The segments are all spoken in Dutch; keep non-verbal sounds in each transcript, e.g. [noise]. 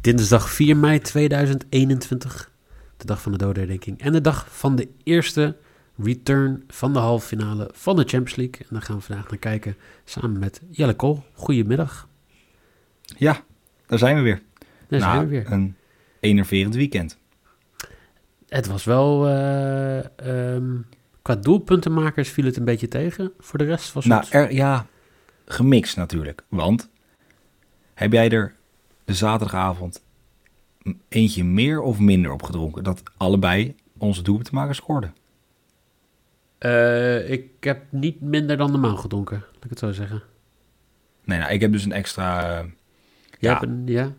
Dinsdag 4 mei 2021, de dag van de dodenherdenking. En de dag van de eerste return van de halve finale van de Champions League. En daar gaan we vandaag naar kijken samen met Jelle Kool. Goedemiddag. Ja, daar zijn we weer. Daar zijn we weer. een enerverend weekend. Het was wel, eh, ehm, qua doelpuntenmakers viel het een beetje tegen. Voor de rest was Nou, het... er, ja, gemixt natuurlijk. Want heb jij er de zaterdagavond eentje meer of minder op gedronken? Dat allebei onze doelpuntenmakers scoorden. Eh, ik heb niet minder dan normaal gedronken, laat ik het zo zeggen. Nee, nou, ik heb dus een extra Ja. een, ja?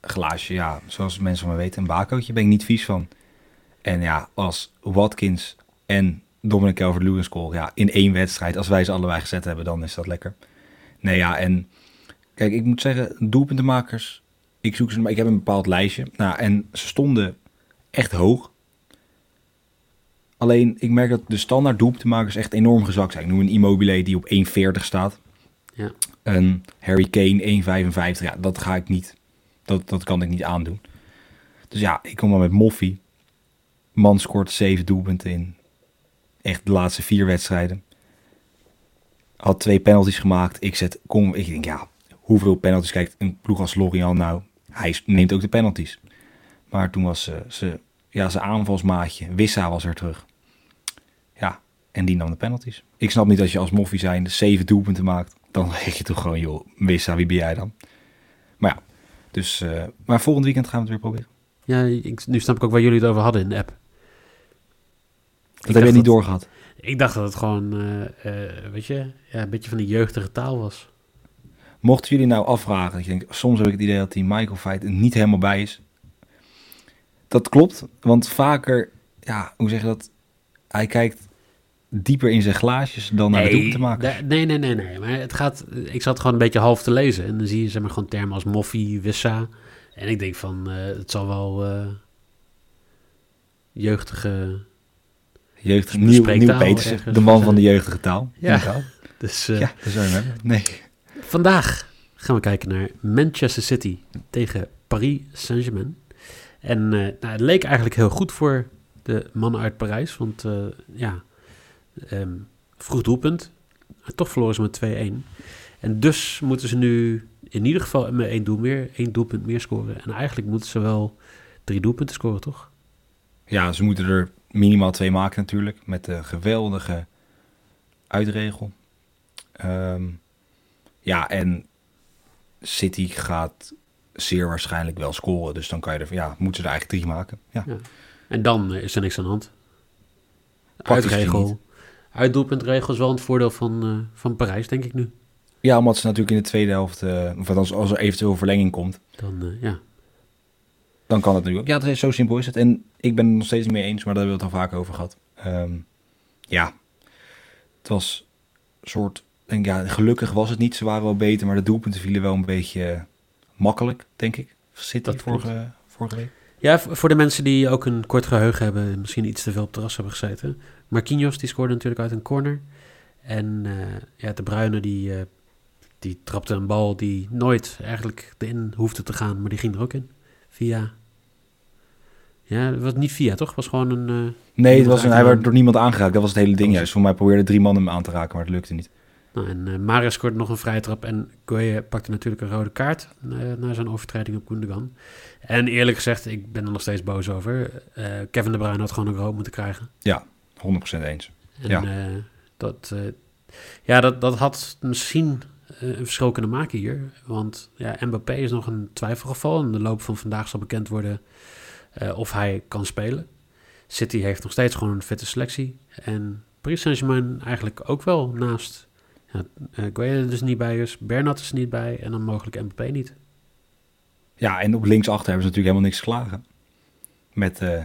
glaasje, ja, zoals mensen van me weten, een bakootje. Ben ik niet vies van. En ja, als Watkins en Dominic Calvert-Lewin scoren, ja, in één wedstrijd, als wij ze allebei gezet hebben, dan is dat lekker. Nee, ja, en kijk, ik moet zeggen, doelpuntenmakers, ik zoek ze, maar ik heb een bepaald lijstje. Nou, en ze stonden echt hoog. Alleen, ik merk dat de standaard doelpuntenmakers echt enorm gezakt zijn. Ik noem een Immobile die op 1,40 staat. Ja. Een Harry Kane 1,55. Ja, dat ga ik niet. Dat, dat kan ik niet aandoen. Dus ja, ik kom dan met Moffie. Man scoort zeven doelpunten in echt de laatste vier wedstrijden. Had twee penalties gemaakt. Ik zet, kom, ik denk ja, hoeveel penalties kijkt een ploeg als Lorient nou? Hij neemt ook de penalties. Maar toen was ze, ze ja, zijn aanvalsmaatje, Wissa was er terug. Ja, en die nam de penalties. Ik snap niet dat je als Moffie zijn zeven doelpunten maakt. Dan [laughs] zeg je toch gewoon, joh, Wissa, wie ben jij dan? Maar ja, dus, eh, maar volgend weekend gaan we het weer proberen. Ja, ik, nu snap ik ook waar jullie het over hadden in de app. Dat heb je niet doorgehad. Ik dacht dat het gewoon, eh, eh, weet je, ja, een beetje van die jeugdige taal was. Mochten jullie nou afvragen, ik denk, soms heb ik het idee dat die Michael Fight er niet helemaal bij is. Dat klopt, want vaker, ja, hoe zeg je dat? Hij kijkt dieper in zijn glaasjes dan naar de doelpunt te maken. nee, nee, nee, nee. Maar het gaat, ik zat gewoon een beetje half te lezen. En dan zie je zeg maar gewoon termen als moffie, wissa. En ik denk van, eh, het zal wel eh, jeugdige... Jeugdig, de nieuw, nieuw ergens de man van de jeugdige taal. Ja. [laughs] Dus eh, ja, dat zou je hebben. Nee. Vandaag gaan we kijken naar Manchester City tegen Paris Saint-Germain. En eh, nou, het leek eigenlijk heel goed voor de mannen uit Parijs. Want eh, ja, ehm, vroeg doelpunt. Toch verloren ze met 2-1. En dus moeten ze nu in ieder geval met één, doel meer, één doelpunt meer scoren. En eigenlijk moeten ze wel drie doelpunten scoren, toch? Ja, ze moeten er minimaal twee maken natuurlijk. Met de geweldige uitregel. Ehm, ja, en City gaat zeer waarschijnlijk wel scoren. Dus dan kan je er, ja, moeten ze er eigenlijk drie maken. Ja. Ja. En dan eh, is er niks aan de hand. Uitregel. Uitdoelpuntregel is wel een voordeel van, eh, van Parijs, denk ik nu. ja, omdat ze natuurlijk in de tweede helft, eh, of als, als er eventueel verlenging komt, Dan, eh, ja. dan kan het natuurlijk. Ja, dat is, zo simpel is het. En ik ben het nog steeds niet mee eens, maar daar hebben we het al vaak over gehad. Ehm, ja, het was een soort, denk, ja, gelukkig was het niet. Ze waren wel beter, maar de doelpunten vielen wel een beetje makkelijk, denk ik. City Dat vorige, vorige week. Ja, voor de mensen die ook een kort geheugen hebben, en misschien iets te veel op het terras hebben gezeten. Marquinhos die scoorde natuurlijk uit een corner. En eh, ja, de Bruyne die, eh, die trapte een bal die nooit eigenlijk erin hoefde te gaan, maar die ging er ook in. Via. Ja, het was niet via, toch? Het was gewoon een. eh, Nee, het was een, hij werd door niemand aangeraakt. Dat was het hele ding juist. Voor mij probeerden drie mannen hem aan te raken, maar het lukte niet. Nou, en eh Maris scoorde nog een vrije trap. En Gueye pakte natuurlijk een rode kaart eh, na zijn overtreding op Gundogan. En eerlijk gezegd, ik ben er nog steeds boos over. Eh, Kevin De Bruyne had gewoon een rood moeten krijgen. 100% eens. En Ja. eh, dat, eh, ja, dat, dat had misschien eh, een verschil kunnen maken hier. Want ja, Mbappé is nog een twijfelgeval. In de loop van vandaag zal bekend worden eh, of hij kan spelen. City heeft nog steeds gewoon een fitte selectie. En Paris Saint-Germain eigenlijk ook wel naast. Ja, uh, dus niet bij is, Bernat is niet bij en dan mogelijk Mbappé niet. Ja, en op linksachter hebben ze natuurlijk helemaal niks geslagen. Met uh,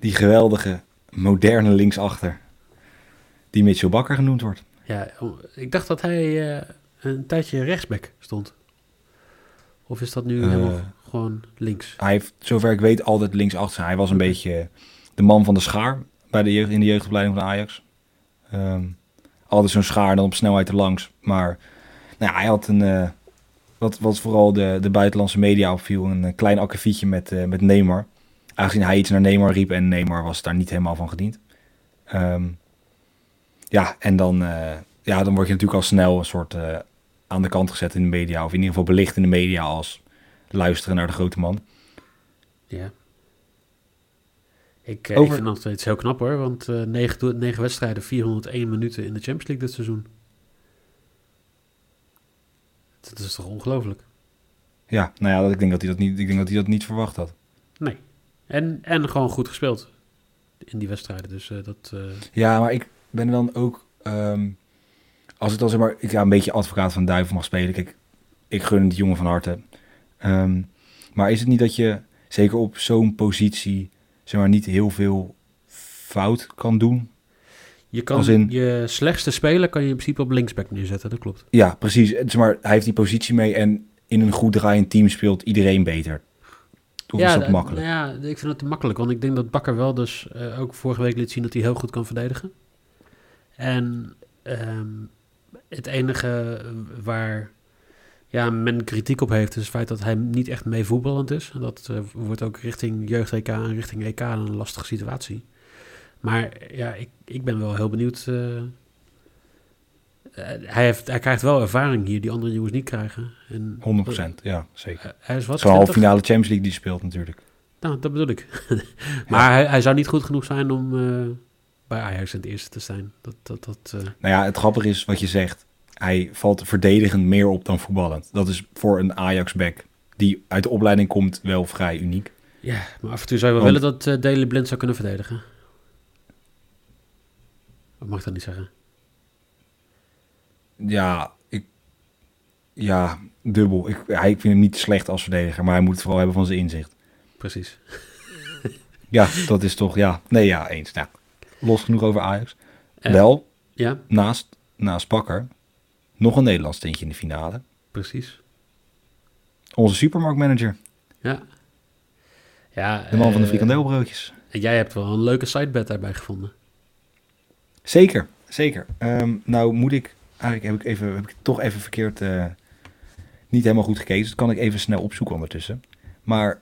die geweldige, moderne linksachter, die Mitchell Bakker genoemd wordt. Ja, ik dacht dat hij uh, een tijdje rechtsback stond. Of is dat nu helemaal gewoon links? Hij heeft, zover ik weet, altijd linksachter. Hij was een beetje de man van de schaar bij de jeugd, in de jeugdopleiding van Ajax. Um, altijd zo'n schaar dan op snelheid erlangs. Maar nou ja, hij had een, uh, wat, wat vooral de, de buitenlandse media opviel, een klein akkefietje met, uh, met Neymar. Aangezien hij iets naar Neymar riep en Neymar was daar niet helemaal van gediend. Um, ja, en dan, ja, dan word je natuurlijk al snel een soort aan de kant gezet in de media. Of in ieder geval belicht in de media als luisteren naar de grote man. Ja. Ik, Over... ik vind nog steeds heel knap hoor, want uh, negen, negen wedstrijden, 401 minuten in de Champions League dit seizoen. Dat is toch ongelooflijk? Ja, nou ja, ik denk dat hij dat niet, ik denk dat hij dat niet verwacht had. Nee. En, en gewoon goed gespeeld in die wedstrijden. Dus uh, dat. Uh... Ja, maar ik ben dan ook. Um, als ik dan zeg maar, ik ga een beetje advocaat van duivel mag spelen. Kijk, ik gun die jongen van harte. Um, maar is het niet dat je, zeker op zo'n positie, zeg maar, niet heel veel fout kan doen? Je kan in, je slechtste speler kan je in principe op linksback neerzetten, dat klopt. Ja, precies. Zeg maar, hij heeft die positie mee en in een goed draaiend team speelt iedereen beter. Of ja, is dat makkelijk? Ja, ik vind het te makkelijk, want ik denk dat Bakker wel dus uh, ook vorige week liet zien dat hij heel goed kan verdedigen. En um, het enige waar ja, men kritiek op heeft, is het feit dat hij niet echt mee voetballend is. En dat uh, wordt ook richting jeugd-EK en richting EK een lastige situatie. Maar ja, ik, ik ben wel heel benieuwd. Uh, hij, heeft, hij krijgt wel ervaring hier die andere jongens niet krijgen. En, 100%, ja, zeker. hij is wat? Zo'n halve finale Champions League die speelt natuurlijk. Nou, dat bedoel ik. [laughs] maar ja. hij, hij, zou niet goed genoeg zijn om bij Ajax in het eerste te zijn. Dat, dat, dat, Nou ja, het grappige is wat je zegt hij valt verdedigend meer op dan voetballend. Dat is voor een Ajax-back die uit de opleiding komt wel vrij uniek. Ja, maar af en toe zou je wel willen dat uh, Blind zou kunnen verdedigen. Of mag ik dat niet zeggen? Ja, ik... Ja, dubbel. Ik, hij, ik vind hem niet slecht als verdediger, maar hij moet het vooral hebben van zijn inzicht. Precies. [laughs] ja, dat is toch... Ja, nee, ja, eens. Nou, los genoeg over Ajax. Uh, wel, ja? naast, naast Pakker nog een Nederlands tintje in de finale. Precies. Onze supermarktmanager. Ja. ja de man uh, van de eh, frikandelbroodjes. En jij hebt wel een leuke sidebed daarbij gevonden. Zeker, zeker. Um, nou moet ik, eigenlijk heb ik, even, heb ik toch even verkeerd, uh, niet helemaal goed gekeken. Dus dat kan ik even snel opzoeken ondertussen. Maar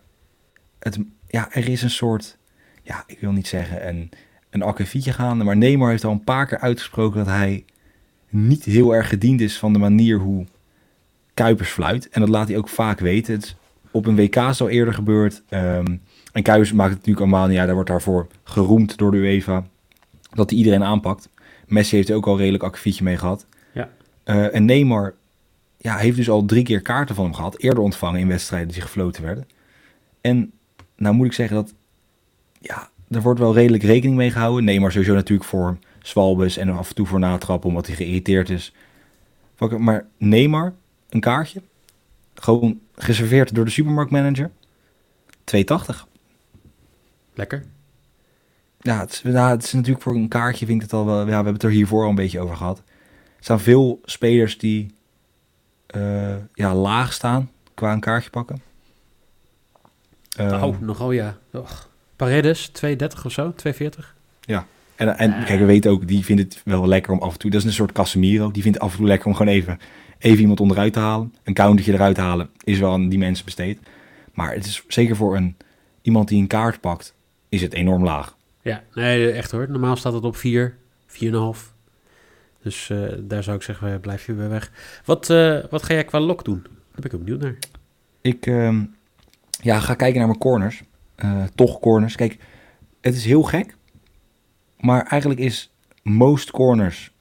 het, ja, er is een soort, ja, ik wil niet zeggen een, een akkefietje gaande. Maar Neymar heeft al een paar keer uitgesproken dat hij niet heel erg gediend is van de manier hoe Kuipers fluit. En dat laat hij ook vaak weten. Het op een WK is al eerder gebeurd. Um, en Kuipers maakt het natuurlijk allemaal, ja, daar wordt daarvoor geroemd door de UEFA. Dat hij iedereen aanpakt. Messi heeft er ook al redelijk akkefietje mee gehad. Ja. Uh, en Neymar ja, heeft dus al drie keer kaarten van hem gehad. Eerder ontvangen in wedstrijden die gefloten werden. En nou moet ik zeggen dat, ja, er wordt wel redelijk rekening mee gehouden. Neymar sowieso natuurlijk voor Zwalbes en af en toe voor natrappen omdat hij geïrriteerd is. Maar Neymar, een kaartje, gewoon geserveerd door de supermarktmanager, 2,80. Lekker. Ja het, is, ja, het is natuurlijk voor een kaartje, vind ik het al wel. Ja, we hebben het er hiervoor al een beetje over gehad. Er staan veel spelers die uh, ja, laag staan qua een kaartje pakken. Um, oh, nogal ja. Och. Paredes, 2,30 of zo, 2,40. Ja, en, en kijk, we weten ook, die vindt het wel lekker om af en toe... Dat is een soort Casemiro. Die vindt het af en toe lekker om gewoon even, even iemand onderuit te halen. Een countertje eruit te halen is wel aan die mensen besteed. Maar het is zeker voor een, iemand die een kaart pakt, is het enorm laag. Ja, nee, echt hoor. Normaal staat het op 4, 4,5. Dus uh, daar zou ik zeggen, blijf je weer weg. Wat, uh, wat ga jij qua lok doen? Daar ben ik ook benieuwd naar. Ik uh, ja, ga kijken naar mijn corners. Toch corners. Kijk, het is heel gek. Maar eigenlijk is most corners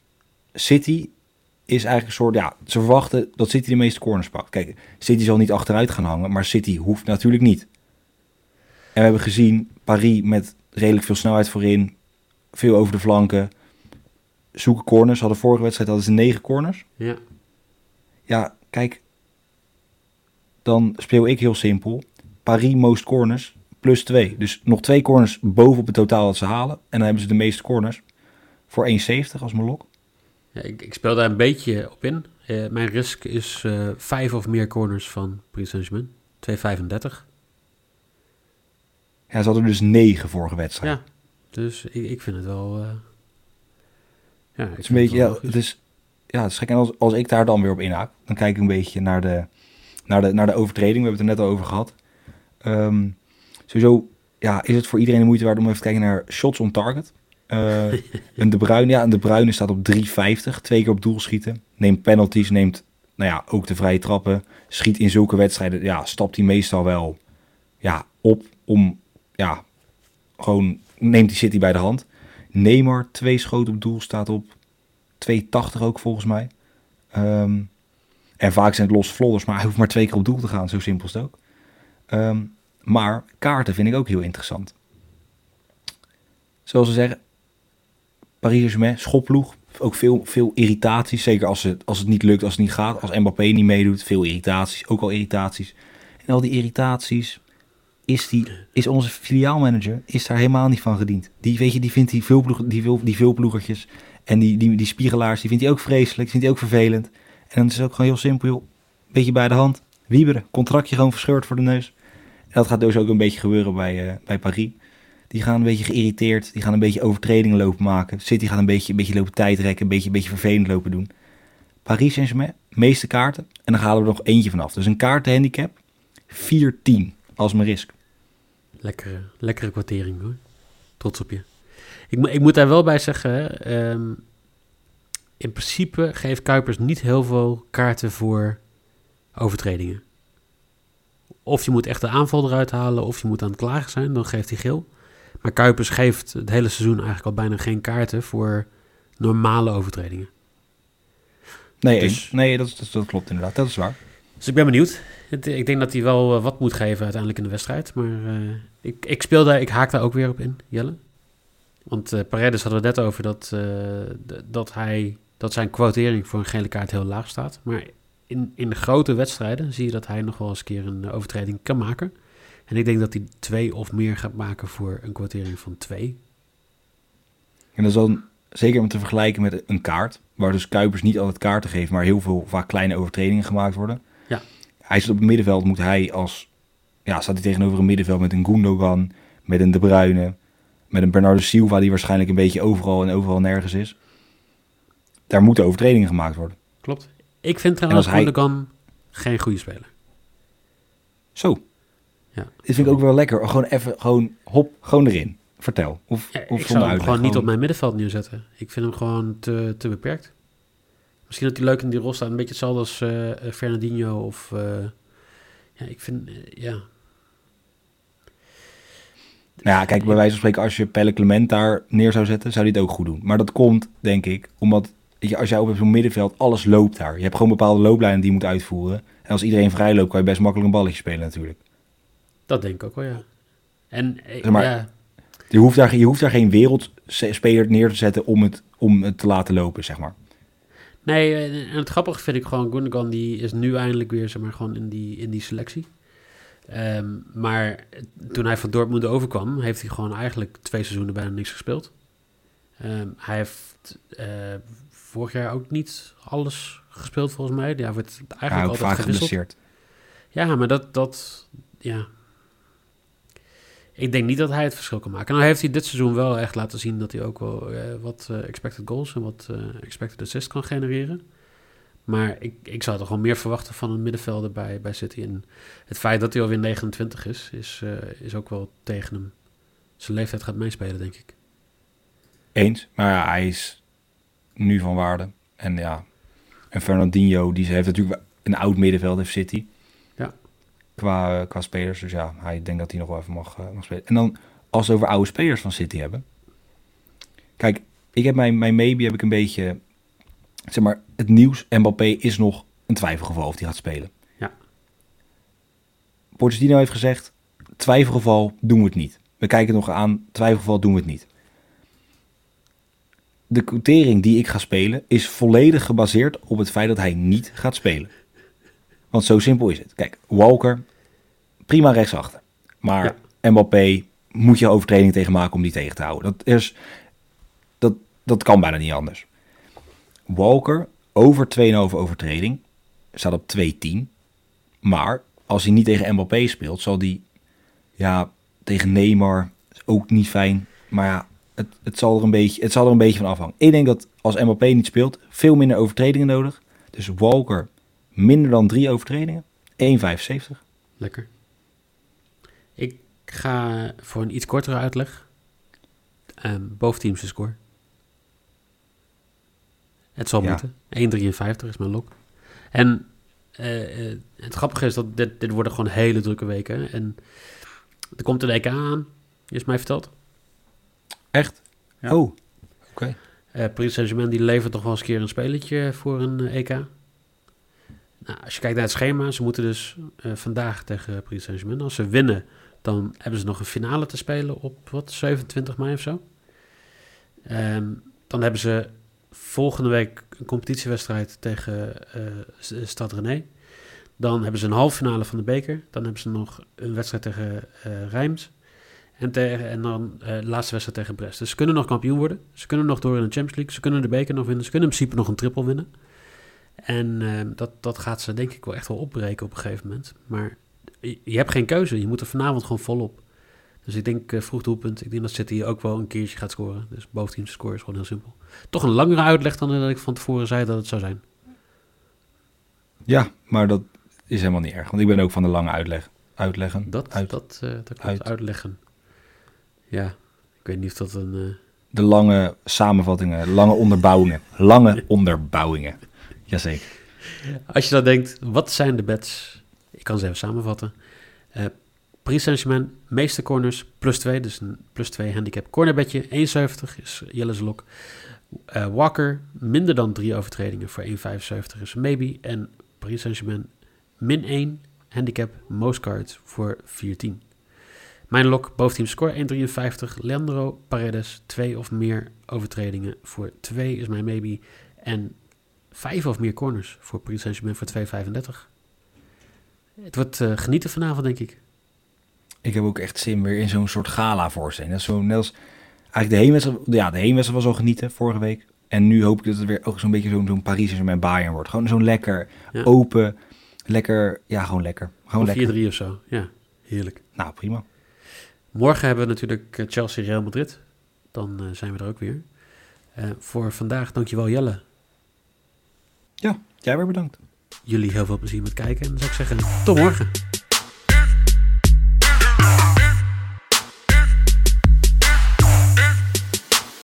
City is eigenlijk een soort, ja, ze verwachten dat City de meeste corners pakt. Kijk, City zal niet achteruit gaan hangen, maar City hoeft natuurlijk niet. En we hebben gezien Paris met redelijk veel snelheid voorin, veel over de flanken. zoeken corners. Hadden vorige wedstrijd hadden ze negen corners. Ja. Ja, kijk. Dan speel ik heel simpel. Paris most corners plus 2. Dus nog twee corners bovenop het totaal dat ze halen. En dan hebben ze de meeste corners. Voor 1,70 als mijn lok. Ja, ik, ik speel daar een beetje op in. Eh, mijn risk is eh, vijf of meer corners van Paris Saint-Germain. 2,35. Ja, ze hadden dus 9 vorige wedstrijd. Ja, dus ik, ik vind het wel... eh, ja, Het is een beetje, ja, het is, ja, het is gek. En als, als ik daar dan weer op inhaak, dan kijk ik een beetje naar de, naar de, naar de overtreding. We hebben het er net al over gehad. Ehm, sowieso, ja, is het voor iedereen de moeite waard om even te kijken naar shots on target. Eh [laughs] een De Bruyne, ja, een De Bruyne staat op 3,50. Twee keer op doel schieten. Neemt penalties, neemt nou ja, ook de vrije trappen. Schiet in zulke wedstrijden, ja, stapt hij meestal wel ja, op om, ja, gewoon neemt die City bij de hand. Neymar, twee schoten op doel, staat op 2,80 ook volgens mij. Ehm, en vaak zijn het losse vlodders, maar hij hoeft maar twee keer op doel te gaan. Zo simpel is het ook. Ehm, maar kaarten vind ik ook heel interessant. Zoals ze zeggen, Paris Saint-Germain, schopploeg. Ook veel, veel irritaties, zeker als het, als het niet lukt, als het niet gaat. Als Mbappé niet meedoet, veel irritaties, ook al irritaties. En al die irritaties, is, die, is onze filiaalmanager is daar helemaal niet van gediend. Die, weet je, die vindt die, veelploeg, die, veel, die veelploegertjes en die, die, die spiegelaars, die vindt hij ook vreselijk, vindt hij ook vervelend. En dan is het ook gewoon heel simpel, joh. Beetje bij de hand, wieberen, contractje gewoon verscheurd voor de neus. Dat gaat dus ook een beetje gebeuren bij, eh, bij Paris. Die gaan een beetje geïrriteerd, die gaan een beetje overtredingen lopen maken. City gaat een beetje, een beetje lopen tijdrekken, een beetje, een beetje vervelend lopen doen. Paris Saint-Germain, meeste kaarten. En dan halen we er nog eentje vanaf. Dus een kaartenhandicap, 4-10 als mijn risk. Lekkere, lekkere kwartering hoor. Trots op je. Ik, mo- ik moet daar wel bij zeggen, ehm, in principe geeft Kuipers niet heel veel kaarten voor overtredingen. Of je moet echt de aanval eruit halen, of je moet aan het klagen zijn, dan geeft hij geel. Maar Kuipers geeft het hele seizoen eigenlijk al bijna geen kaarten voor normale overtredingen. Nee, Dus- nee dat, dat, dat klopt inderdaad. Dat is waar. Dus ik ben benieuwd. Ik denk dat hij wel eh, wat moet geven uiteindelijk in de wedstrijd. Maar eh, ik, ik speel daar, ik haak daar ook weer op in, Jelle. Want eh Paredes hadden we het net over dat, dat, hij, dat zijn quotering voor een gele kaart heel laag staat. Maar in, in de grote wedstrijden zie je dat hij nog wel eens een keer een eh, overtreding kan maken. En ik denk dat hij twee of meer gaat maken voor een quotering van twee. En dat is dan zeker om te vergelijken met een kaart. Waar dus Kuipers niet altijd kaarten geeft, maar heel veel vaak kleine overtredingen gemaakt worden. Ja. Hij zit op het middenveld, moet hij als... Ja, staat hij tegenover een middenveld met een Gundogan, met een De Bruyne, met een Bernardo Silva die waarschijnlijk een beetje overal en overal nergens is. Daar moeten overtredingen gemaakt worden. Klopt. Ik vind trouwens hij- Gundogan geen goede speler. Zo. Ja. Dit vind ik ook wel lekker. Gewoon even, gewoon hop, gewoon erin. Vertel. Of, Ja, of ik zou hem uitleg. gewoon niet op mijn middenveld neerzetten. Ik vind hem gewoon te, te beperkt. Misschien dat hij leuk in die rol staat. Een beetje hetzelfde als eh, eh, Fernandinho of... eh, ja, ik vind... ja. Nou ja, kijk, bij wijze van spreken, als je Pelle Clement daar neer zou zetten, zou hij het ook goed doen. Maar dat komt, denk ik, omdat je, als jij op zo'n middenveld, alles loopt daar. Je hebt gewoon bepaalde looplijnen die je moet uitvoeren. En als iedereen vrij loopt, kan je best makkelijk een balletje spelen natuurlijk. Dat denk ik ook wel, ja. En eh, Zeg maar- ja, Je hoeft daar, je hoeft daar geen wereldspeler neer te zetten om het, om het te laten lopen, zeg maar. nee, eh, en het grappige vind ik gewoon... Gundogan die is nu eindelijk weer, zeg maar, gewoon in die, in die selectie. Ehm, maar toen hij van Dortmund overkwam, heeft hij gewoon eigenlijk twee seizoenen bijna niks gespeeld. Ehm, hij heeft eh, vorig jaar ook niet alles gespeeld volgens mij. Ja, wordt eigenlijk altijd vaak gewisseld. Ja, maar dat, dat, ja. Ik denk niet dat hij het verschil kan maken. Nou heeft hij dit seizoen wel echt laten zien dat hij ook wel eh, wat eh, expected goals en wat eh, expected assists kan genereren. Maar ik, ik zou toch wel meer verwachten van een middenvelder bij, bij City. En het feit dat hij alweer 29 is, is, is ook wel tegen hem. Zijn leeftijd gaat meespelen, denk ik. Eens. Maar hij is nu van waarde. En ja, en Fernandinho, die heeft natuurlijk een oud middenveld, heeft City. Ja. Qua, qua spelers. Dus ja, hij denkt dat hij nog wel even mag, eh, mag spelen. En dan, als we over oude spelers van City hebben. Kijk, ik heb mijn, mijn maybe heb ik een beetje... Zeg maar, het nieuws, Mbappé is nog een twijfelgeval of hij gaat spelen. Ja. Pochettino heeft gezegd, twijfelgeval doen we het niet. We kijken het nog aan, twijfelgeval doen we het niet. De quotering die ik ga spelen is volledig gebaseerd op het feit dat hij niet gaat spelen. Want zo simpel is het. Kijk, Walker, prima rechtsachter. Maar Mbappé moet je overtreding tegen maken om die tegen te houden. Dat, is, dat, dat kan bijna niet anders. Walker over 2,5 overtreding staat op 2,10. Maar als hij niet tegen Mbappé speelt, zal hij ja, tegen Neymar ook niet fijn. Maar ja, het, het, zal er een beetje, het zal er een beetje van afhangen. Ik denk dat als Mbappé niet speelt, veel minder overtredingen nodig. Dus Walker minder dan drie overtredingen. 1,75. Lekker. Ik ga voor een iets kortere uitleg. Um, boventeamse score. Het zal Ja. moeten. 1,53 is mijn lok. En eh, eh, het grappige is dat dit, dit worden gewoon hele drukke weken. En er komt een EK aan, is mij verteld. Echt? Ja. Oh, oké. Eh Paris Saint-Germain die levert toch wel eens een keer een spelletje voor een eh, EK. Nou, als je kijkt naar het schema, ze moeten dus eh, vandaag tegen Paris Saint-Germain. Als ze winnen, dan hebben ze nog een finale te spelen op wat 27 mei of zo. Ehm, dan hebben ze volgende week een competitiewedstrijd tegen eh, Stad René. Dan hebben ze een halve finale van de beker. Dan hebben ze nog een wedstrijd tegen eh Rijms. En, tegen, en dan de laatste wedstrijd tegen Brest. Dus ze kunnen nog kampioen worden. Ze kunnen nog door in de Champions League. Ze kunnen de beker nog winnen. Ze kunnen in principe nog een triple winnen. En eh, dat, dat gaat ze denk ik wel echt wel opbreken op een gegeven moment. Maar je, je hebt geen keuze. Je moet er vanavond gewoon volop. Dus ik denk eh, vroeg doelpunt. Ik denk dat City ook wel een keertje gaat scoren. Dus boventeams score is gewoon heel simpel. Toch een langere uitleg dan dat ik van tevoren zei dat het zou zijn. Ja, maar dat is helemaal niet erg. Want ik ben ook van de lange uitleg. Uitleggen. Dat, Uit. dat, eh dat klopt. Uit. Uitleggen. Ja, ik weet niet of dat een... eh, De lange samenvattingen, lange onderbouwingen. Lange [laughs] onderbouwingen. Jazeker. Als je dan denkt, wat zijn de bets? Ik kan ze even samenvatten. Eh Paris Saint-Germain, meeste corners, plus 2. Dus een plus 2 handicap cornerbedje. 1,70 is Jelle's lok. Eh, Walker, minder dan 3 overtredingen voor 1,75 is maybe. En Paris Saint-Germain, min 1 handicap, most cards voor 4,10. Mijn lok, boventeam score 1,53. Leandro Paredes, 2 of meer overtredingen voor 2 is mijn maybe. En vijf of meer corners voor Paris Saint-Germain voor 2,35. Het wordt eh, genieten vanavond, denk ik. Ik heb ook echt zin weer in zo'n soort gala voorstelling. Dat is zo net als... Eigenlijk de heenwedstrijd, ja, de heenwedstrijd was al genieten vorige week. En nu hoop ik dat het weer ook zo'n beetje zo'n zo'n Paris Saint-Germain Bayern wordt. Gewoon zo'n lekker, Ja. open, lekker... Ja, gewoon lekker. Gewoon Of lekker. 4-3 of zo. Ja, heerlijk. Nou, prima. Morgen hebben we natuurlijk eh, Chelsea-Real Madrid. Dan eh, zijn we er ook weer. Eh, voor vandaag, dankjewel Jelle. Ja, jij weer bedankt. Jullie heel veel plezier met kijken. En dan zou ik zeggen, tot morgen.